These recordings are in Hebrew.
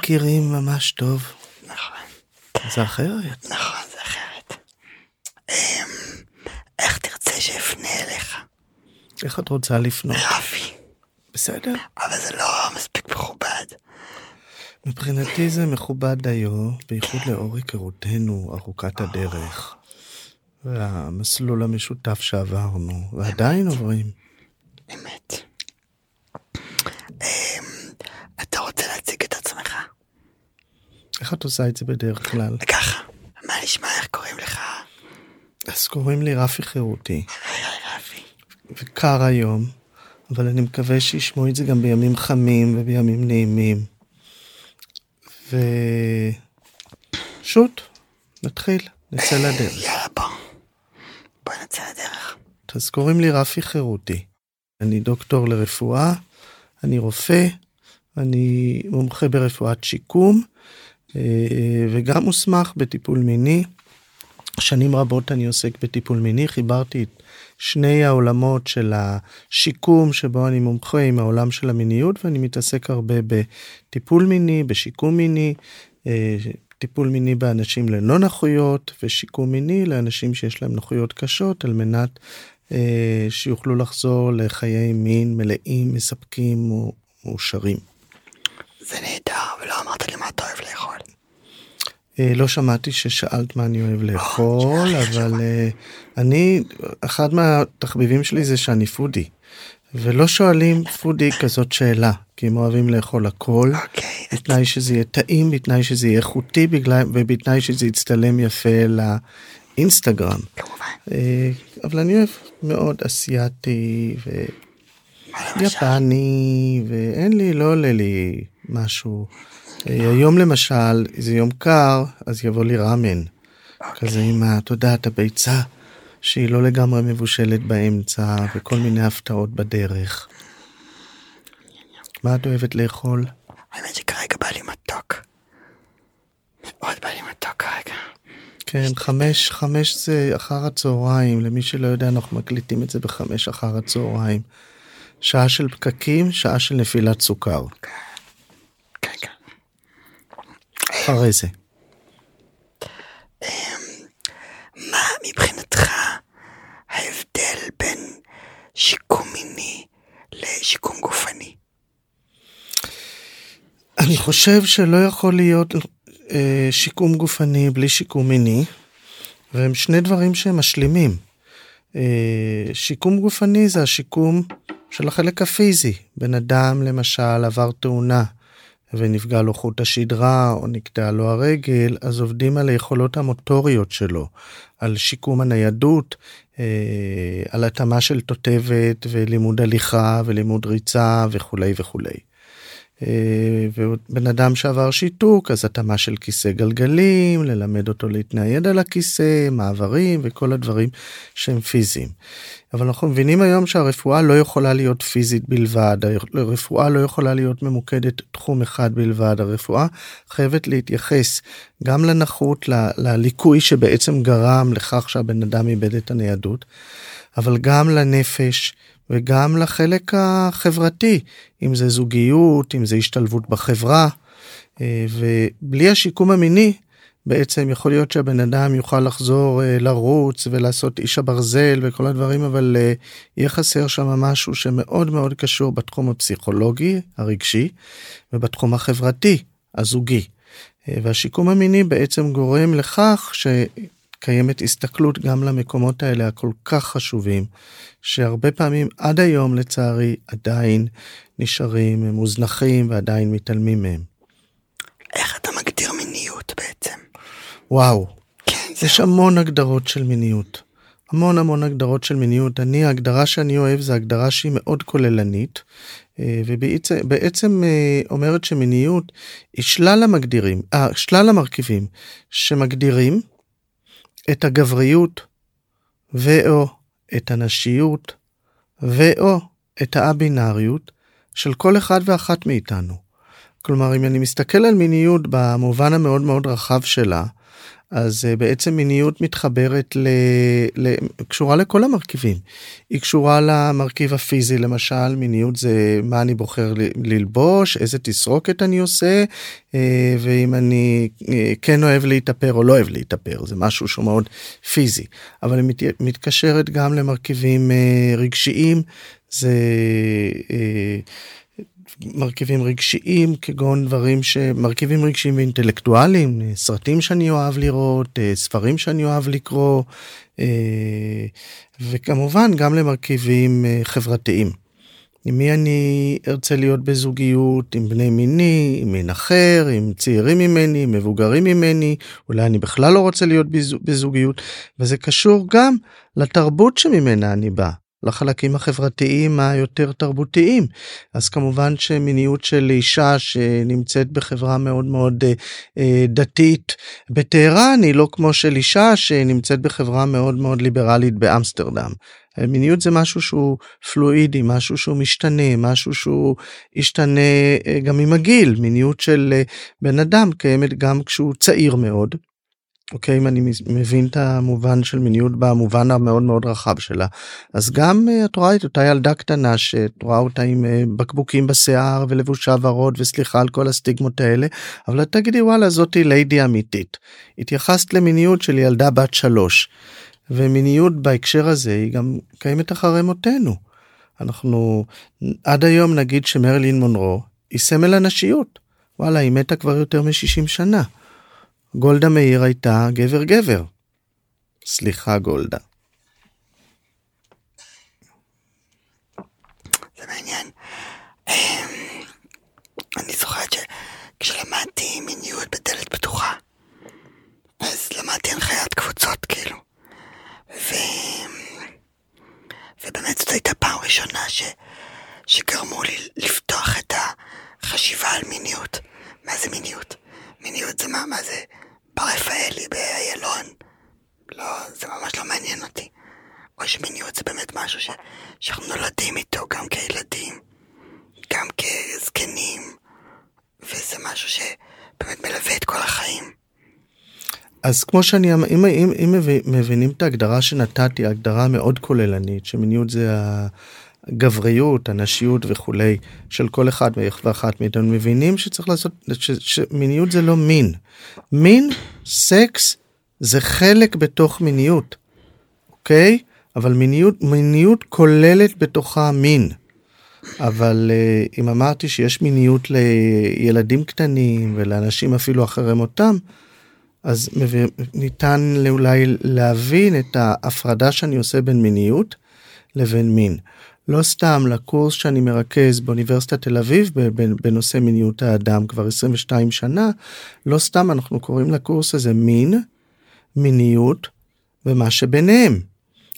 מכירים ממש טוב, נכון. זה אחרת. נכון, זה אחרת. אמ, איך תרצה שאפנה אליך? איך את רוצה לפנות? רפי. בסדר. אבל זה לא מספיק מכובד. מבחינתי זה מכובד דיו, בייחוד לאור היכרותנו ארוכת הדרך. והמסלול המשותף שעברנו, ועדיין עוברים. אמת. אמ, אתה רוצה להציג את עצמך? איך את עושה את זה בדרך כלל? ככה. מה נשמע, איך קוראים לך? אז קוראים לי רפי חירותי, היי רפי. וקר היום, אבל אני מקווה שישמעו את זה גם בימים חמים ובימים נעימים. שוט, נתחיל, נצא לדרך. יאללה בוא. בוא נצא לדרך. אז קוראים לי רפי חירותי. אני דוקטור לרפואה, אני רופא, אני מומחה ברפואת שיקום, אה, וגם מוסמך בטיפול מיני. שנים רבות אני עוסק בטיפול מיני, חיברתי את שני העולמות של השיקום שבו אני מומחה עם העולם של המיניות ואני מתעסק הרבה בטיפול מיני, בשיקום מיני, אה, טיפול מיני באנשים ללא נכויות ושיקום מיני לאנשים שיש להם נכויות קשות על מנת אה, שיוכלו לחזור לחיי מין מלאים, מספקים ומאושרים. זה נהדר, ולא אמרת לי מה אתה אוהב לאכול. אה, לא שמעתי ששאלת מה אני אוהב לאכול, אבל אה, אני, אחד מהתחביבים שלי זה שאני פודי. ולא שואלים פודי כזאת שאלה, כי הם אוהבים לאכול הכל, אוקיי. בתנאי שזה יהיה טעים, בתנאי שזה יהיה איכותי, בגלל- ובתנאי שזה יצטלם יפה לאינסטגרם. כמובן. אה, אבל אני אוהב מאוד למשל? ויפני, ואין לי, לא עולה לי משהו. אה, היום למשל, זה יום קר, אז יבוא לי ראמן. כזה עם, אתה יודע, את הביצה, שהיא לא לגמרי מבושלת באמצע, וכל מיני הפתעות בדרך. מה את אוהבת לאכול? האמת שכרגע בא לי מתוק. מאוד בא לי מתוק כרגע. כן, חמש, חמש זה אחר הצהריים, למי שלא יודע, אנחנו מקליטים את זה בחמש אחר הצהריים. שעה של פקקים, שעה של נפילת סוכר. כן, כן. אחרי זה. מה מבחינתך ההבדל בין שיקום מיני לשיקום גופני? אני חושב שלא יכול להיות אה, שיקום גופני בלי שיקום מיני, והם שני דברים שהם משלימים. אה, שיקום גופני זה השיקום של החלק הפיזי. בן אדם למשל עבר תאונה ונפגע לו חוט השדרה או נקטעה לו הרגל, אז עובדים על היכולות המוטוריות שלו, על שיקום הניידות, אה, על התאמה של תותבת ולימוד הליכה ולימוד ריצה וכולי וכולי. אה, ובן אדם שעבר שיתוק אז התאמה של כיסא גלגלים ללמד אותו להתנייד על הכיסא מעברים וכל הדברים שהם פיזיים. אבל אנחנו מבינים היום שהרפואה לא יכולה להיות פיזית בלבד הרפואה לא יכולה להיות ממוקדת תחום אחד בלבד הרפואה חייבת להתייחס גם לנכות ל- לליקוי שבעצם גרם לכך שהבן אדם איבד את הניידות אבל גם לנפש וגם לחלק החברתי, אם זה זוגיות, אם זה השתלבות בחברה, אה, ובלי השיקום המיני, בעצם יכול להיות שהבן אדם יוכל לחזור אה, לרוץ ולעשות איש הברזל וכל הדברים, אבל אה, יהיה חסר שם משהו שמאוד מאוד קשור בתחום הפסיכולוגי, הרגשי, ובתחום החברתי, הזוגי. והשיקום המיני בעצם גורם לכך ש... קיימת הסתכלות גם למקומות האלה הכל כך חשובים, שהרבה פעמים עד היום לצערי עדיין נשארים מוזנחים ועדיין מתעלמים מהם. איך אתה מגדיר מיניות בעצם? וואו, יש המון הגדרות של מיניות. המון המון הגדרות של מיניות. אני, ההגדרה שאני אוהב זה הגדרה שהיא מאוד כוללנית, אה, ובעצם אה, אומרת שמיניות היא שלל המגדירים, אה, שלל המרכיבים שמגדירים את הגבריות ואו את הנשיות ואו את האבינאריות של כל אחד ואחת מאיתנו. כלומר, אם אני מסתכל על מיניות במובן המאוד מאוד רחב שלה, אז אה, בעצם מיניות מתחברת ל... ל... קשורה לכל המרכיבים. היא קשורה למרכיב הפיזי למשל מיניות זה מה אני בוחר ל... ללבוש איזה תסרוקת אני עושה אה, ואם אני אה, כן אוהב להתאפר או לא אוהב להתאפר זה משהו שהוא מאוד פיזי אבל היא מת... מתקשרת גם למרכיבים רגשיים זה. מרכיבים רגשיים כגון דברים שמרכיבים רגשיים ואינטלקטואליים סרטים שאני אוהב לראות אה, ספרים שאני אוהב לקרוא אה, וכמובן גם למרכיבים אה, חברתיים. עם מי אני ארצה להיות בזוגיות? עם בני מיני עם מין אחר עם צעירים ממני מבוגרים ממני אולי אני בכלל לא רוצה להיות בזוגיות. וזה קשור גם לתרבות שממנה אני בא לחלקים החברתיים היותר תרבותיים. אז כמובן שמיניות של אישה שנמצאת בחברה מאוד מאוד אה, אה, דתית בטהרן היא לא כמו של אישה שנמצאת בחברה מאוד מאוד ליברלית באמסטרדם. מיניות זה משהו שהוא פלואידי משהו שהוא משתנה משהו שהוא ישתנה אה, גם עם הגיל. מיניות של אה, בן אדם קיימת גם כשהוא צעיר מאוד אוקיי אם אני מבין את המובן של מיניות במובן המאוד מאוד רחב שלה אז גם אה, את רואה את אותה ילדה קטנה שאת רואה אותה עם אה, בקבוקים בשיער ולבושה ורוד וסליחה על כל הסטיגמות האלה אבל את תגידי וואלה זאתי ליידי אמיתית התייחסת למיניות של ילדה בת שלוש ומיניות בהקשר הזה היא גם קיימת אחרי מותנו. אנחנו עד היום נגיד שמרלין מונרו היא סמל הנשיות וואלה היא מתה כבר יותר מ-60 שנה. גולדה מאיר הייתה גבר גבר. סליחה גולדה. זה מעניין. אמ, אני זוכרת שכשלמדתי מיניות בדלת פתוחה, אז למדתי הנחיית קבוצות כאילו. ו... ובאמת זאת הייתה פעם ראשונה ש... שגרמו לי לפתוח את החשיבה על מיניות. מה זה מיניות? מיניות זה מה? מה זה? בר רפאלי באיילון. לא, זה ממש לא מעניין אותי. או שמיניות זה באמת משהו ש... שאנחנו נולדים איתו גם כילדים, גם כזקנים, וזה משהו שבאמת מלווה את כל החיים. אז כמו שאני אמ-, אם, אם, אם מבינים את ההגדרה שנתתי הגדרה מאוד כוללנית שמיניות זה הגבריות הנשיות וכולי של כל אחד ואחת מאיתנו מבינים שצריך לעשות ש, שמיניות זה לא מין מין סקס זה חלק בתוך מיניות אוקיי אבל מיניות מיניות כוללת בתוכה מין. אבל uh, אם אמרתי שיש מיניות לילדים קטנים ולאנשים אפילו אחרי מותם אז ניתן אולי להבין את ההפרדה שאני עושה בין מיניות לבין מין. לא סתם לקורס שאני מרכז באוניברסיטת תל אביב בנושא מיניות האדם כבר 22 שנה, לא סתם אנחנו קוראים לקורס הזה מין, מיניות ומה שביניהם.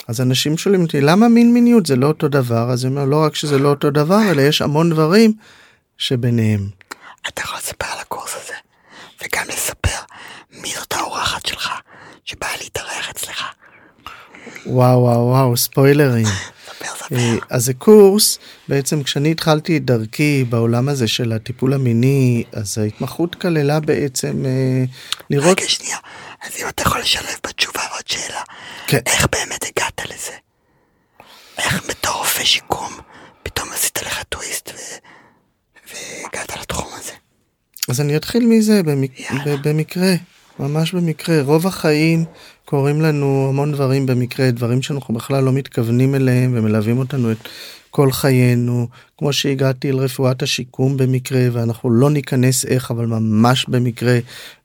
אז אנשים שואלים אותי למה מין מיניות זה לא אותו דבר אז אני אומר לא רק שזה לא אותו דבר אלא יש המון דברים שביניהם. אתה יכול לספר על הקורס הזה וגם לספר מי זאת האורחת שלך שבאה להתארח אצלך. וואו וואו וואו ספוילרים. אה, אז זה קורס בעצם כשאני התחלתי את דרכי בעולם הזה של הטיפול המיני אז ההתמחות כללה בעצם אה, לראות. רגע שנייה אז אם אתה יכול לשלב בתשובה עוד שאלה כן. איך באמת הגעת לזה? איך בתור רופא שיקום פתאום עשית לך טוויסט ו... והגעת לתחום הזה? אז אני אתחיל מזה במק... במקרה ממש במקרה רוב החיים קורים לנו המון דברים במקרה, דברים שאנחנו בכלל לא מתכוונים אליהם ומלווים אותנו את כל חיינו, כמו שהגעתי אל רפואת השיקום במקרה ואנחנו לא ניכנס איך אבל ממש במקרה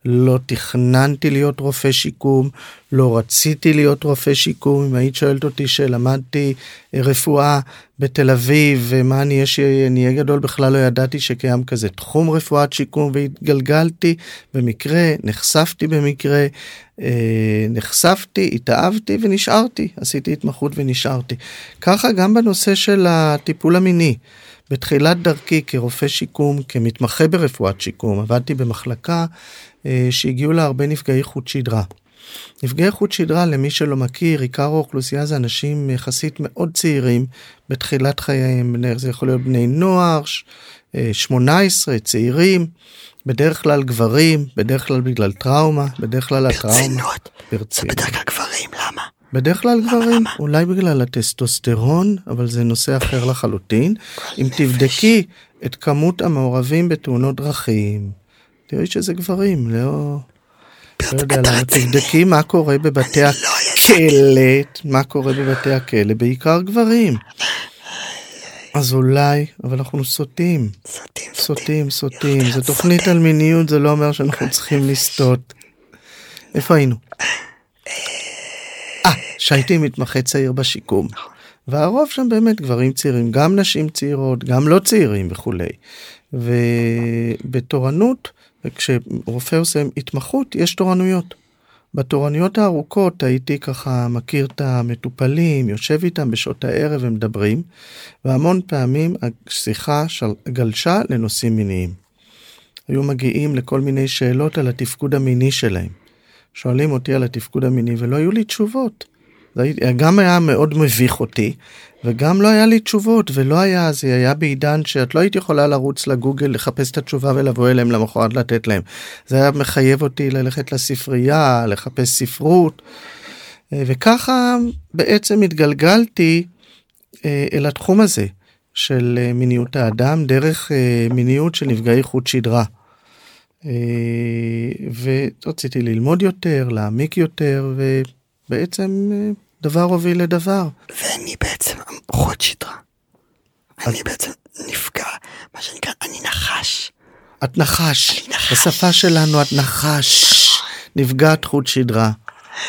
לא תכננתי להיות רופא שיקום, לא רציתי להיות רופא שיקום, אם היית שואלת אותי שלמדתי רפואה בתל אביב ומה אני אהיה שאני אהיה גדול בכלל לא ידעתי שקיים כזה תחום רפואת שיקום והתגלגלתי במקרה, נחשפתי במקרה אה, נחשפתי, התאהבתי ונשארתי, עשיתי התמחות ונשארתי. ככה גם בנושא של הטיפול המיני. בתחילת דרכי כרופא שיקום, כמתמחה ברפואת שיקום, עבדתי במחלקה אה, שהגיעו לה הרבה נפגעי חוט שדרה. נפגעי חוט שדרה, למי שלא מכיר, עיקר האוכלוסייה זה אנשים יחסית מאוד צעירים בתחילת חייהם, זה יכול להיות בני נוער, 18, אה, צעירים, בדרך כלל גברים, בדרך כלל בגלל טראומה, בדרך כלל הטראומה. ברצינות. ברצינות. בדרך כלל גברים, למה? בדרך כלל גברים, אולי בגלל הטסטוסטרון, אבל זה נושא אחר לחלוטין. אם תבדקי את כמות המעורבים בתאונות דרכים, תראי שזה גברים, לא... לא יודע למה, תבדקי מה קורה בבתי לא הכלא, מה קורה בבתי הכלא, בעיקר גברים. אז אולי, אבל אנחנו סוטים. סוטים, סוטים, סוטים. זו תוכנית על מיניות, זה לא אומר שאנחנו צריכים לסטות. איפה היינו? אה, שהייתי מתמחה צעיר בשיקום. והרוב שם באמת גברים צעירים, גם נשים צעירות, גם לא צעירים וכולי. ובתורנות, כשרופא עושה התמחות, יש תורנויות. בתורנויות הארוכות הייתי ככה מכיר את המטופלים, יושב איתם בשעות הערב ומדברים, והמון פעמים השיחה גלשה לנושאים מיניים. היו מגיעים לכל מיני שאלות על התפקוד המיני שלהם. שואלים אותי על התפקוד המיני ולא היו לי תשובות. זה גם היה מאוד מביך אותי, וגם לא היה לי תשובות, ולא היה, זה היה בעידן שאת לא היית יכולה לרוץ לגוגל, לחפש את התשובה ולבוא אליהם למחרת לתת להם. זה היה מחייב אותי ללכת לספרייה, לחפש ספרות, אה, וככה בעצם התגלגלתי אה, אל התחום הזה של אה, מיניות האדם, דרך מיניות של נפגעי חוט שדרה. ורציתי ללמוד יותר, להעמיק יותר, ובעצם דבר הוביל לדבר. ואני בעצם חוד שדרה. אני בעצם נפגע, מה שנקרא, אני נחש. את נחש. אני נחש. בשפה שלנו את נחש. נפגעת חוט שדרה.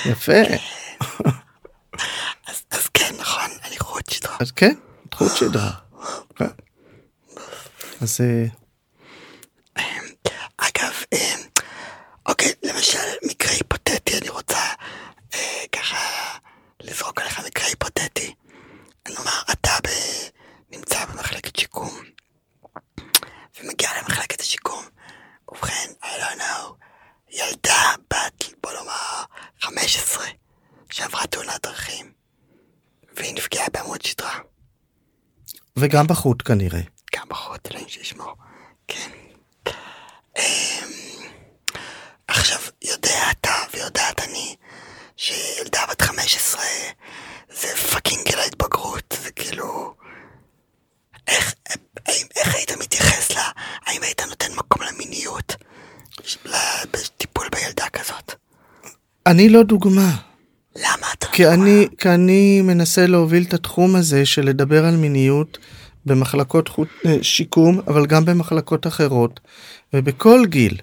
יפה. אז, אז כן, נכון, אני חוט שדרה. אז כן, חוט שדרה. כן. אז... אוקיי, למשל, מקרה היפותטי, אני רוצה אה, ככה לזרוק עליך מקרה היפותטי. נאמר, אתה ב... נמצא במחלקת שיקום, ומגיע למחלקת השיקום, ובכן, I don't know, ילדה בת, בוא נאמר, 15, שעברה תאונת דרכים, והיא נפגעה בעמוד שדרה. וגם בחוט כנראה. גם בחוט, אלוהים שישמור, כן. אמ, עכשיו, יודע אתה ויודעת אני שילדה בת 15 זה fucking גיל ההתבגרות, זה כאילו... איך, איך, איך היית מתייחס לה? היית נותן מקום למיניות בטיפול בילדה כזאת? אני לא דוגמה. למה אתה כי דוגמה? אני, כי אני מנסה להוביל את התחום הזה של לדבר על מיניות במחלקות חוט, אה, שיקום, אבל גם במחלקות אחרות, ובכל גיל.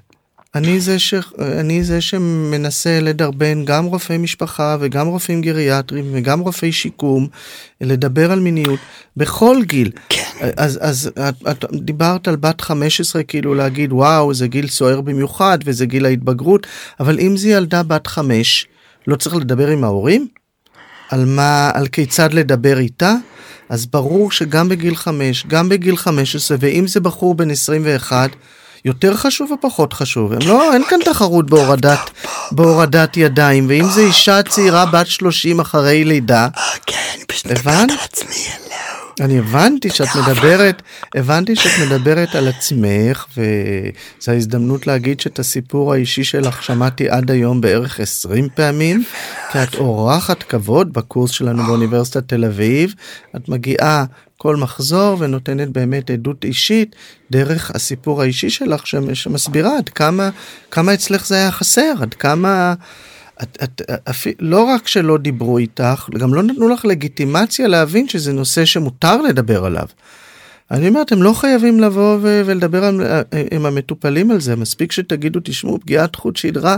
אני זה, ש... אני זה שמנסה לדרבן גם רופאי משפחה וגם רופאים גריאטרים וגם רופאי שיקום לדבר על מיניות בכל גיל. כן. אז, אז את, את דיברת על בת 15 כאילו להגיד וואו זה גיל סוער במיוחד וזה גיל ההתבגרות אבל אם זה ילדה בת 5 לא צריך לדבר עם ההורים? על מה על כיצד לדבר איתה? אז ברור שגם בגיל 5 גם בגיל 15 ואם זה בחור בן 21 יותר חשוב או פחות חשוב? הם לא, אין כאן תחרות בהורדת, בהורדת ידיים, ואם זה אישה צעירה בת 30 אחרי לידה, אני פשוט מדברת על עצמי, אני הבנתי שאת מדברת, הבנתי שאת מדברת על עצמך, וזו ההזדמנות להגיד שאת הסיפור האישי שלך שמעתי עד היום בערך 20 פעמים, את אורחת כבוד בקורס שלנו באוניברסיטת תל אביב, את מגיעה כל מחזור ונותנת באמת עדות אישית דרך הסיפור האישי שלך שמסבירה עד כמה, כמה אצלך זה היה חסר, עד כמה... את, את, אפ... לא רק שלא דיברו איתך, גם לא נתנו לך לגיטימציה להבין שזה נושא שמותר לדבר עליו. אני אומר, אתם לא חייבים לבוא ו- ולדבר עם, עם המטופלים על זה, מספיק שתגידו, תשמעו, פגיעת חוט שדרה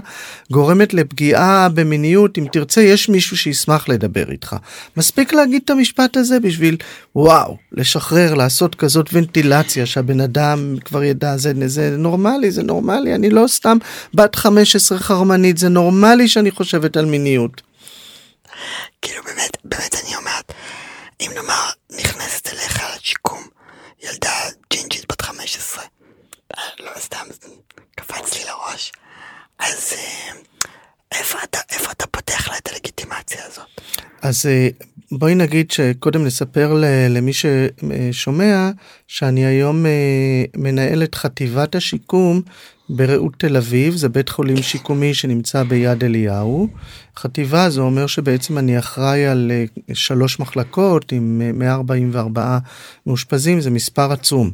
גורמת לפגיעה במיניות, אם תרצה, יש מישהו שישמח לדבר איתך. מספיק להגיד את המשפט הזה בשביל, וואו, לשחרר, לעשות כזאת ונטילציה, שהבן אדם כבר ידע, זה, זה נורמלי, זה נורמלי, אני לא סתם בת 15 חרמנית, זה נורמלי שאני חושבת על מיניות. כאילו באמת, באמת אני אומרת, אם נאמר נכנסת אליך לשיקום ילדה ג'ינג'ית בת 15, אה, לא סתם, קפץ לי לראש, אז אה, איפה אתה, איפה אתה פותח לה את הלגיטימציה הזאת? אז אה, בואי נגיד שקודם נספר למי ששומע שאני היום מנהל את חטיבת השיקום ברעות תל אביב, זה בית חולים שיקומי שנמצא ביד אליהו. חטיבה זה אומר שבעצם אני אחראי על אה, שלוש מחלקות עם 144 אה, מאושפזים, זה מספר עצום.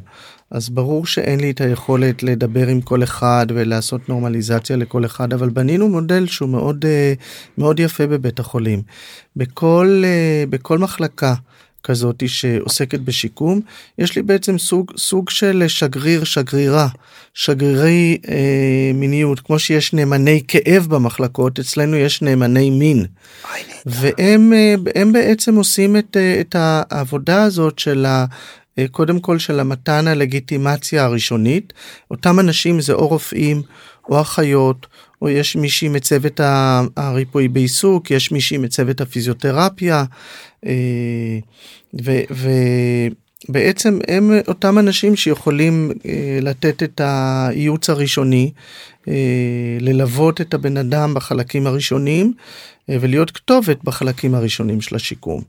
אז ברור שאין לי את היכולת לדבר עם כל אחד ולעשות נורמליזציה לכל אחד, אבל בנינו מודל שהוא מאוד, אה, מאוד יפה בבית החולים. בכל, בכל מחלקה כזאת שעוסקת בשיקום, יש לי בעצם סוג, סוג של שגריר, שגרירה, שגרירי אה, מיניות, כמו שיש נאמני כאב במחלקות, אצלנו יש נאמני מין. והם אה, בעצם עושים את, אה, את העבודה הזאת של ה... אה, קודם כל של המתן הלגיטימציה הראשונית, אותם אנשים זה או רופאים או אחיות או יש מישהי מצוות הריפוי בעיסוק, יש מישהי מצוות הפיזיותרפיה, אה, ובעצם הם אותם אנשים שיכולים אה, לתת את הייעוץ הראשוני, אה, ללוות את הבן אדם בחלקים הראשונים ולהיות כתובת בחלקים הראשונים של השיקום.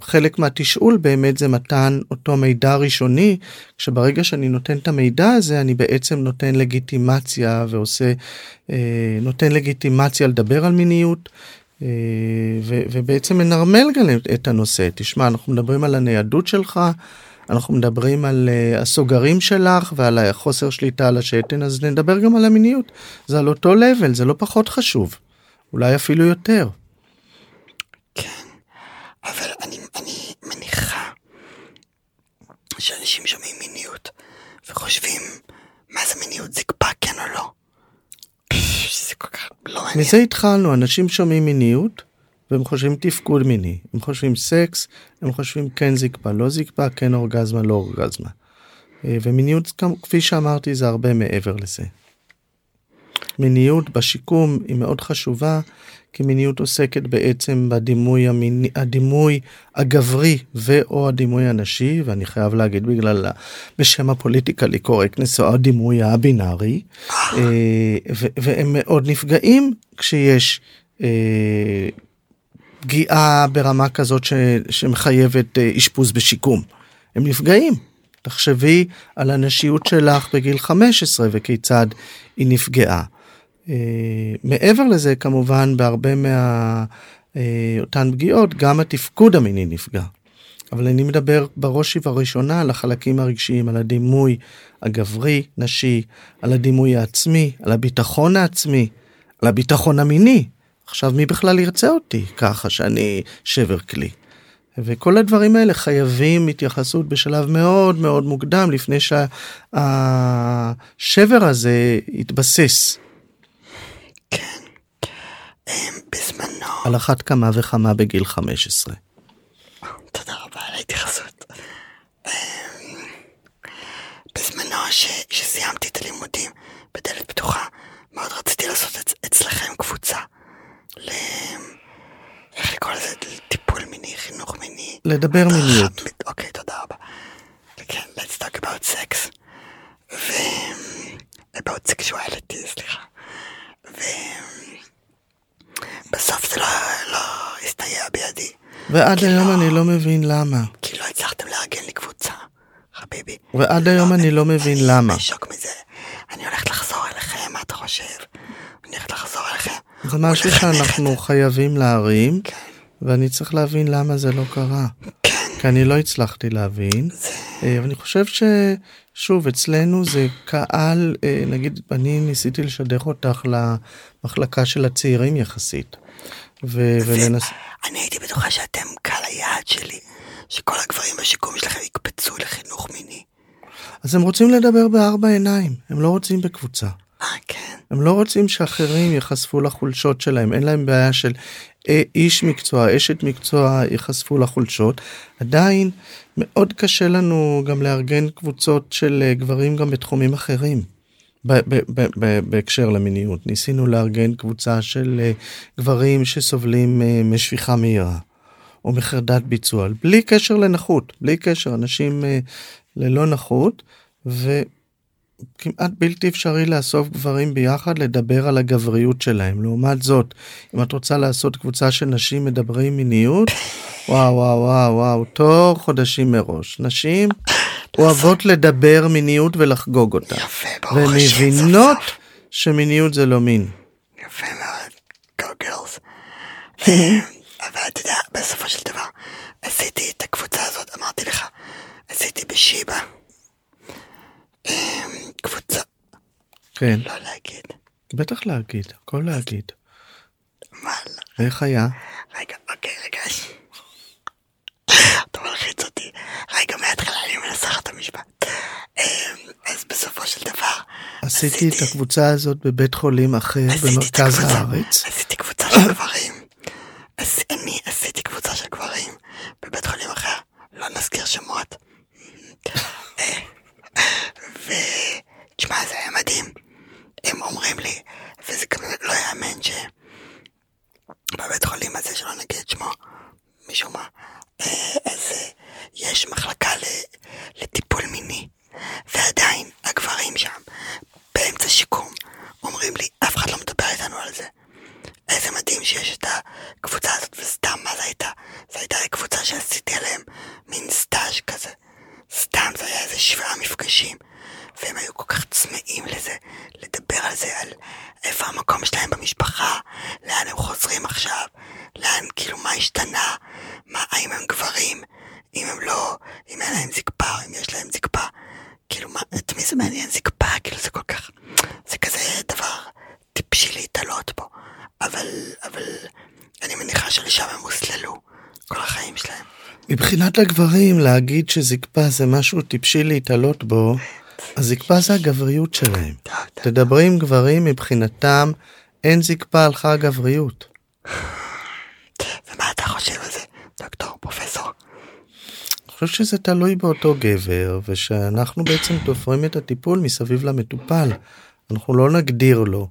חלק מהתשאול באמת זה מתן אותו מידע ראשוני, כשברגע שאני נותן את המידע הזה אני בעצם נותן לגיטימציה ועושה, נותן לגיטימציה לדבר על מיניות. אה, ו, ובעצם מנרמל גם את הנושא. תשמע, אנחנו מדברים על הניידות שלך, אנחנו מדברים על uh, הסוגרים שלך ועל החוסר שליטה על השתן, אז נדבר גם על המיניות. זה על אותו לבל, זה לא פחות חשוב, אולי אפילו יותר. כן, אבל אני, אני מניחה שאנשים שומעים מיניות וחושבים מה זה מיניות זקפה כן או לא. זה כל כך לא מעניין. מזה התחלנו, אנשים שומעים מיניות והם חושבים תפקוד מיני, הם חושבים סקס, הם חושבים כן זקפה, לא זקפה, כן אורגזמה, לא אורגזמה. אה, ומיניות, כפי שאמרתי, זה הרבה מעבר לזה. מיניות בשיקום היא מאוד חשובה, כי מיניות עוסקת בעצם בדימוי המיני, הדימוי הגברי ואו הדימוי הנשי, ואני חייב להגיד בגלל, בשם הפוליטיקלי קורקטנס, או הדימוי הבינארי, אה, והם מאוד נפגעים כשיש אה, פגיעה ברמה כזאת ש, שמחייבת אה, אשפוז בשיקום. הם נפגעים. תחשבי על הנשיות שלך בגיל 15 וכיצד היא נפגעה. אה, מעבר לזה כמובן בהרבה מאותן אה, פגיעות גם התפקוד המיני נפגע. אבל אני מדבר בראש ובראשונה על החלקים הרגשיים, על הדימוי הגברי, נשי, על הדימוי העצמי, על הביטחון העצמי, על הביטחון המיני. עכשיו מי בכלל ירצה אותי ככה שאני שבר כלי. וכל הדברים האלה חייבים התייחסות בשלב מאוד מאוד מוקדם לפני שהשבר הזה יתבסס. כן, בזמנו. על אחת כמה וכמה בגיל 15. תודה רבה על ההתייחסות. בזמנו שסיימתי את הלימודים בדלת פתוחה, מאוד רציתי לעשות אצלכם קבוצה. איך לקרוא לזה? טיפול מיני, חינוך מיני. לדבר מיניות. אוקיי, תודה רבה. כן, let's talk about sex. ו... about sexuality, סליחה. ובסוף זה לא, לא הסתייע בידי. ועד היום. אני לא מבין למה. כי לא הצלחתם לארגן לי קבוצה, חביבי. ועד היום אני לא מבין אני למה. אני בשוק מזה. אני הולכת לחזור אליכם, מה אתה חושב? אני הולכת לחזור אליכם. זה משהו שאנחנו חייבים להרים, כן. ואני צריך להבין למה זה לא קרה. כן. כי אני לא הצלחתי להבין. אה, ואני חושב ששוב, אצלנו זה קהל, אה, נגיד, אני ניסיתי לשדך אותך למחלקה של הצעירים יחסית. ו- ולנס... אני הייתי בטוחה שאתם קהל היעד שלי. שכל הגברים בשיקום שלכם יקפצו לחינוך מיני. אז הם רוצים לדבר בארבע עיניים, הם לא רוצים בקבוצה. אה, כן. הם לא רוצים שאחרים ייחשפו לחולשות שלהם, אין להם בעיה של אה, איש מקצוע, אשת מקצוע ייחשפו לחולשות. עדיין מאוד קשה לנו גם לארגן קבוצות של אה, גברים גם בתחומים אחרים. בהקשר למיניות. ניסינו לארגן קבוצה של אה, גברים שסובלים אה, משפיכה מהירה או מחרדת ביצוע בלי קשר לנכות בלי קשר אנשים אה, ללא נכות וכמעט בלתי אפשרי לאסוף גברים ביחד לדבר על הגבריות שלהם. לעומת זאת אם את רוצה לעשות קבוצה של נשים מדברים מיניות וואו וואו וואו וואו תור חודשים מראש. נשים אוהבות לדבר מיניות ולחגוג אותה. יפה, ברוך והן השם, מבינות סוף סוף. שמיניות זה לא מין. יפה מאוד, go girls. אבל אתה יודע, בסופו של דבר, עשיתי את הקבוצה הזאת, אמרתי לך, עשיתי בשיבא. אמ, קבוצה, כן, לא להגיד. בטח להגיד, הכל להגיד. מה. איך היה? רגע, אוקיי, רגע. אתה מלחיץ אותי. רגע, מההתחלה אני מנסה לך את המשפט. אמ, אז בסופו של דבר, עשיתי את הקבוצה הזאת בבית חולים אחר במרכז הארץ. עשיתי קבוצה של גברים. אז אני עשיתי קבוצה של גברים בבית חולים אחר, לא נזכיר שמות. אה, ותשמע, זה היה מדהים. הם אומרים לי, וזה גם לא יאמן שבבית חולים הזה, שלא נגיד את שמו, משום מה, אה, אז אה, יש מחלקה לטיפול מיני, ועדיין הגברים שם, באמצע שיקום, אומרים לי, אף אחד לא מדבר איתנו על זה. איזה מדהים שיש את הקבוצה הזאת, וסתם, מה זה הייתה? זה הייתה קבוצה שעשיתי עליהם מין סטאז' כזה. סתם, זה היה איזה שבעה מפגשים. והם היו כל כך צמאים לזה, לדבר על זה, על איפה המקום שלהם במשפחה, לאן הם חוזרים עכשיו, לאן, כאילו, מה השתנה, מה, האם הם גברים, אם הם לא, אם אין להם זקפה, או אם יש להם זקפה. כאילו, מה, את מי זה מעניין זקפה? כאילו, זה כל כך, זה כזה דבר טיפשי להתעלות בו. אבל, אבל, אני מניחה שלשם הם הוסללו, כל החיים שלהם. מבחינת הגברים להגיד שזקפה זה משהו טיפשי להתעלות בו, הזקפה זה הגבריות שלהם. תדברי עם גברים מבחינתם אין זקפה הלכה הגבריות. ומה אתה חושב על זה, דוקטור, פרופסור? חושב שזה תלוי באותו גבר ושאנחנו בעצם תופרים את הטיפול מסביב למטופל. אנחנו לא נגדיר לו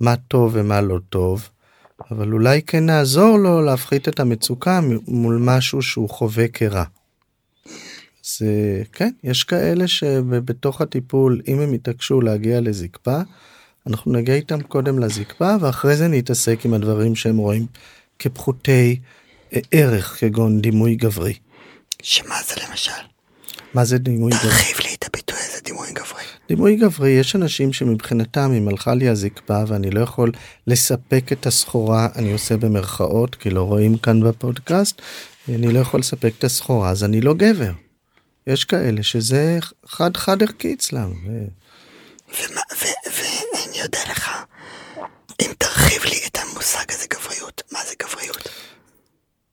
מה טוב ומה לא טוב, אבל אולי כן נעזור לו להפחית את המצוקה מול משהו שהוא חווה כרע. אז אה, כן, יש כאלה שבתוך הטיפול, אם הם יתעקשו להגיע לזקפה, אנחנו נגיע איתם קודם לזקפה ואחרי זה נתעסק עם הדברים שהם רואים כפחותי אה, ערך כגון דימוי גברי. שמה זה למשל? מה זה דימוי גברי? תרחיב לי את הביטוי הזה, דימוי גברי. דימוי גברי יש אנשים שמבחינתם אם הלכה לי הזקפה ואני לא יכול לספק את הסחורה אני עושה במרכאות כי לא רואים כאן בפודקאסט אני לא יכול לספק את הסחורה אז אני לא גבר. יש כאלה שזה חד חד ערכי אצלם. ו- ומה, ו- ואני יודע לך, אם תרחיב לי את המושג הזה גבריות?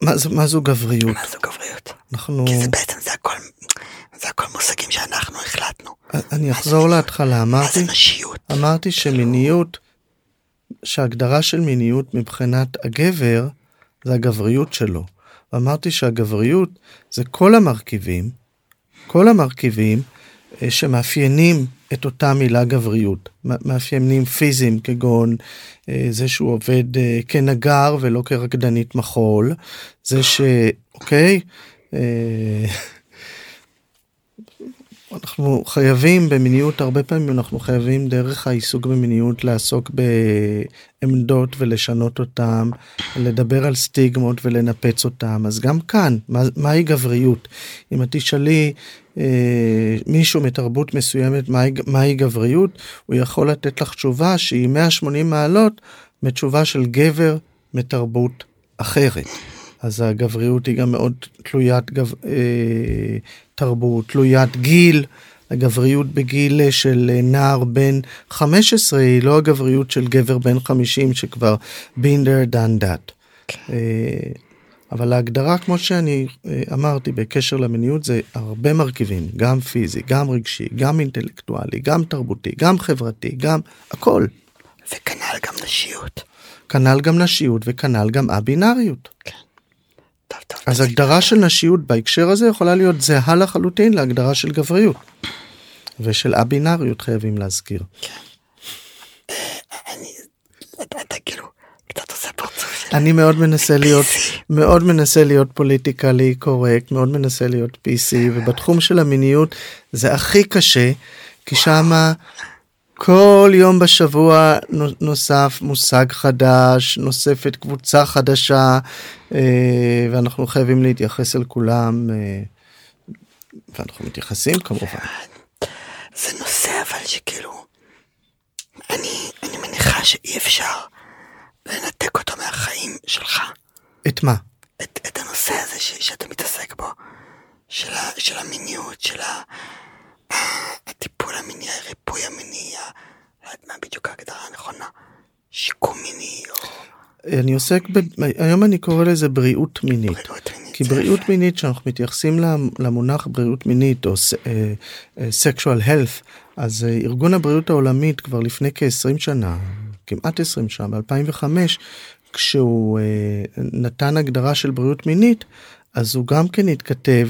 מה, זו- מה זו גבריות? מה זו גבריות? אנחנו כי זה בעצם, זה הכל, זה הכל מושגים שאנחנו החלטנו. אני אחזור להתחלה מה אמרתי זה נשיות? אמרתי שמיניות שהגדרה של מיניות מבחינת הגבר זה הגבריות שלו. אמרתי שהגבריות זה כל המרכיבים, כל המרכיבים אה, שמאפיינים את אותה מילה גבריות. מאפיינים פיזיים כגון אה, זה שהוא עובד אה, כנגר ולא כרקדנית מחול, זה ש... אוקיי? אנחנו חייבים במיניות הרבה פעמים אנחנו חייבים דרך העיסוק במיניות לעסוק בעמדות ולשנות אותם לדבר על סטיגמות ולנפץ אותם אז גם כאן מה, מהי גבריות אם את תשאלי אה, מישהו מתרבות מסוימת מהי, מהי גבריות הוא יכול לתת לך תשובה שהיא 180 מעלות מתשובה של גבר מתרבות אחרת. אז הגבריות היא גם מאוד תלוית גב, אה, תרבות, תלוית גיל. הגבריות בגיל של נער בן 15 היא לא הגבריות של גבר בן 50 שכבר been there done that. אה, אבל ההגדרה כמו שאני אה, אמרתי בקשר למיניות זה הרבה מרכיבים גם פיזי גם רגשי גם אינטלקטואלי גם תרבותי גם חברתי גם הכל. וכנ"ל גם נשיות. כנ"ל גם נשיות וכנ"ל גם א-בינאריות. כן. אז. הגדרה של נשיות בהקשר הזה יכולה להיות זהה לחלוטין להגדרה של גבריות. ושל א-בינאריות חייבים להזכיר. אתה כאילו. אני מאוד מנסה להיות מאוד מנסה להיות פוליטיקלי קורקט מאוד מנסה להיות PC ובתחום של המיניות זה הכי קשה כי שמה כל יום בשבוע נו- נוסף מושג חדש נוספת קבוצה חדשה אה, ואנחנו חייבים להתייחס אל כולם אה, ואנחנו מתייחסים כמובן. זה נושא אבל שכאילו, אני, אני מניחה שאי אפשר לנתק אותו מהחיים שלך. את מה? את, את הנושא הזה ש, שאתה מתעסק בו, של, ה, של המיניות, של ה- הטיפול המיני, הריפוי המיני, לא יודעת מה בדיוק ההגדרה הנכונה, שיקום מיני או אני עוסק ב... היום אני קורא לזה בריאות מינית. בריאות מינית. כי בריאות יפה. מינית שאנחנו מתייחסים למ- למונח בריאות מינית או אה, sexual health אז אה, ארגון הבריאות העולמית כבר לפני כ-20 שנה כמעט 20 שנה ב-2005 כשהוא אה, נתן הגדרה של בריאות מינית אז הוא גם כן התכתב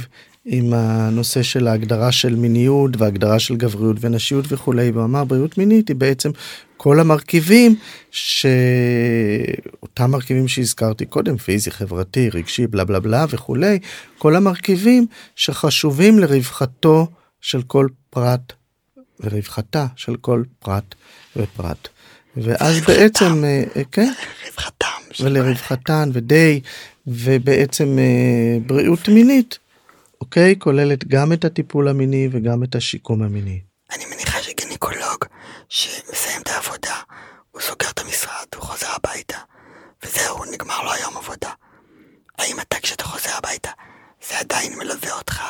עם הנושא של ההגדרה של מיניות והגדרה של גבריות ונשיות וכולי והוא אמר בריאות מינית היא בעצם כל המרכיבים שאותם מרכיבים שהזכרתי קודם פיזי חברתי רגשי בלה בלה בלה וכולי כל המרכיבים שחשובים לרווחתו של כל פרט ורווחתה של כל פרט ופרט. ואז בעצם אה, אה, כן. ולרווחתן ודי ובעצם אה, בריאות מינית אוקיי כוללת גם את הטיפול המיני וגם את השיקום המיני. אני מניחה שגינקולוג שמסיים את העבודה, הוא סוגר את המשרד, הוא חוזר הביתה, וזהו, נגמר לו היום עבודה. האם אתה כשאתה חוזר הביתה, זה עדיין מלווה אותך?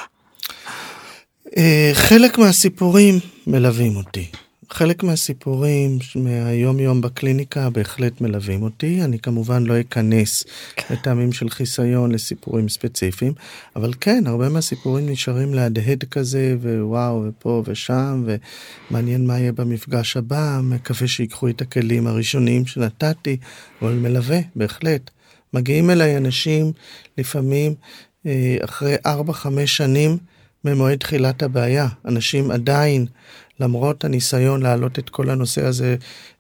אה, חלק מהסיפורים מלווים אותי. חלק מהסיפורים מהיום יום בקליניקה בהחלט מלווים אותי. אני כמובן לא אכנס לטעמים של חיסיון לסיפורים ספציפיים, אבל כן, הרבה מהסיפורים נשארים להדהד כזה, ווואו, ופה ושם, ומעניין מה יהיה במפגש הבא, מקווה שיקחו את הכלים הראשוניים שנתתי, אבל מלווה, בהחלט. מגיעים אליי אנשים לפעמים אה, אחרי 4-5 שנים ממועד תחילת הבעיה. אנשים עדיין, למרות הניסיון להעלות את כל הנושא הזה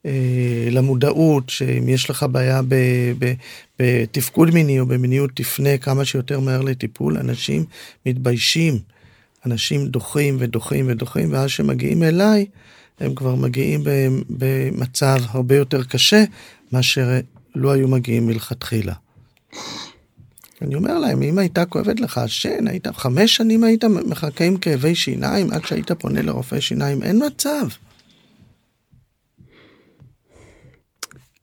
אה, למודעות, שאם יש לך בעיה ב, ב, בתפקוד מיני או במיניות, תפנה כמה שיותר מהר לטיפול, אנשים מתביישים. אנשים דוחים ודוחים ודוחים, ואז שמגיעים אליי, הם כבר מגיעים במצב הרבה יותר קשה מאשר לא היו מגיעים מלכתחילה. אני אומר להם, אם הייתה כואבת לך השן, היית חמש שנים היית מחכה עם כאבי שיניים עד שהיית פונה לרופא שיניים, אין מצב.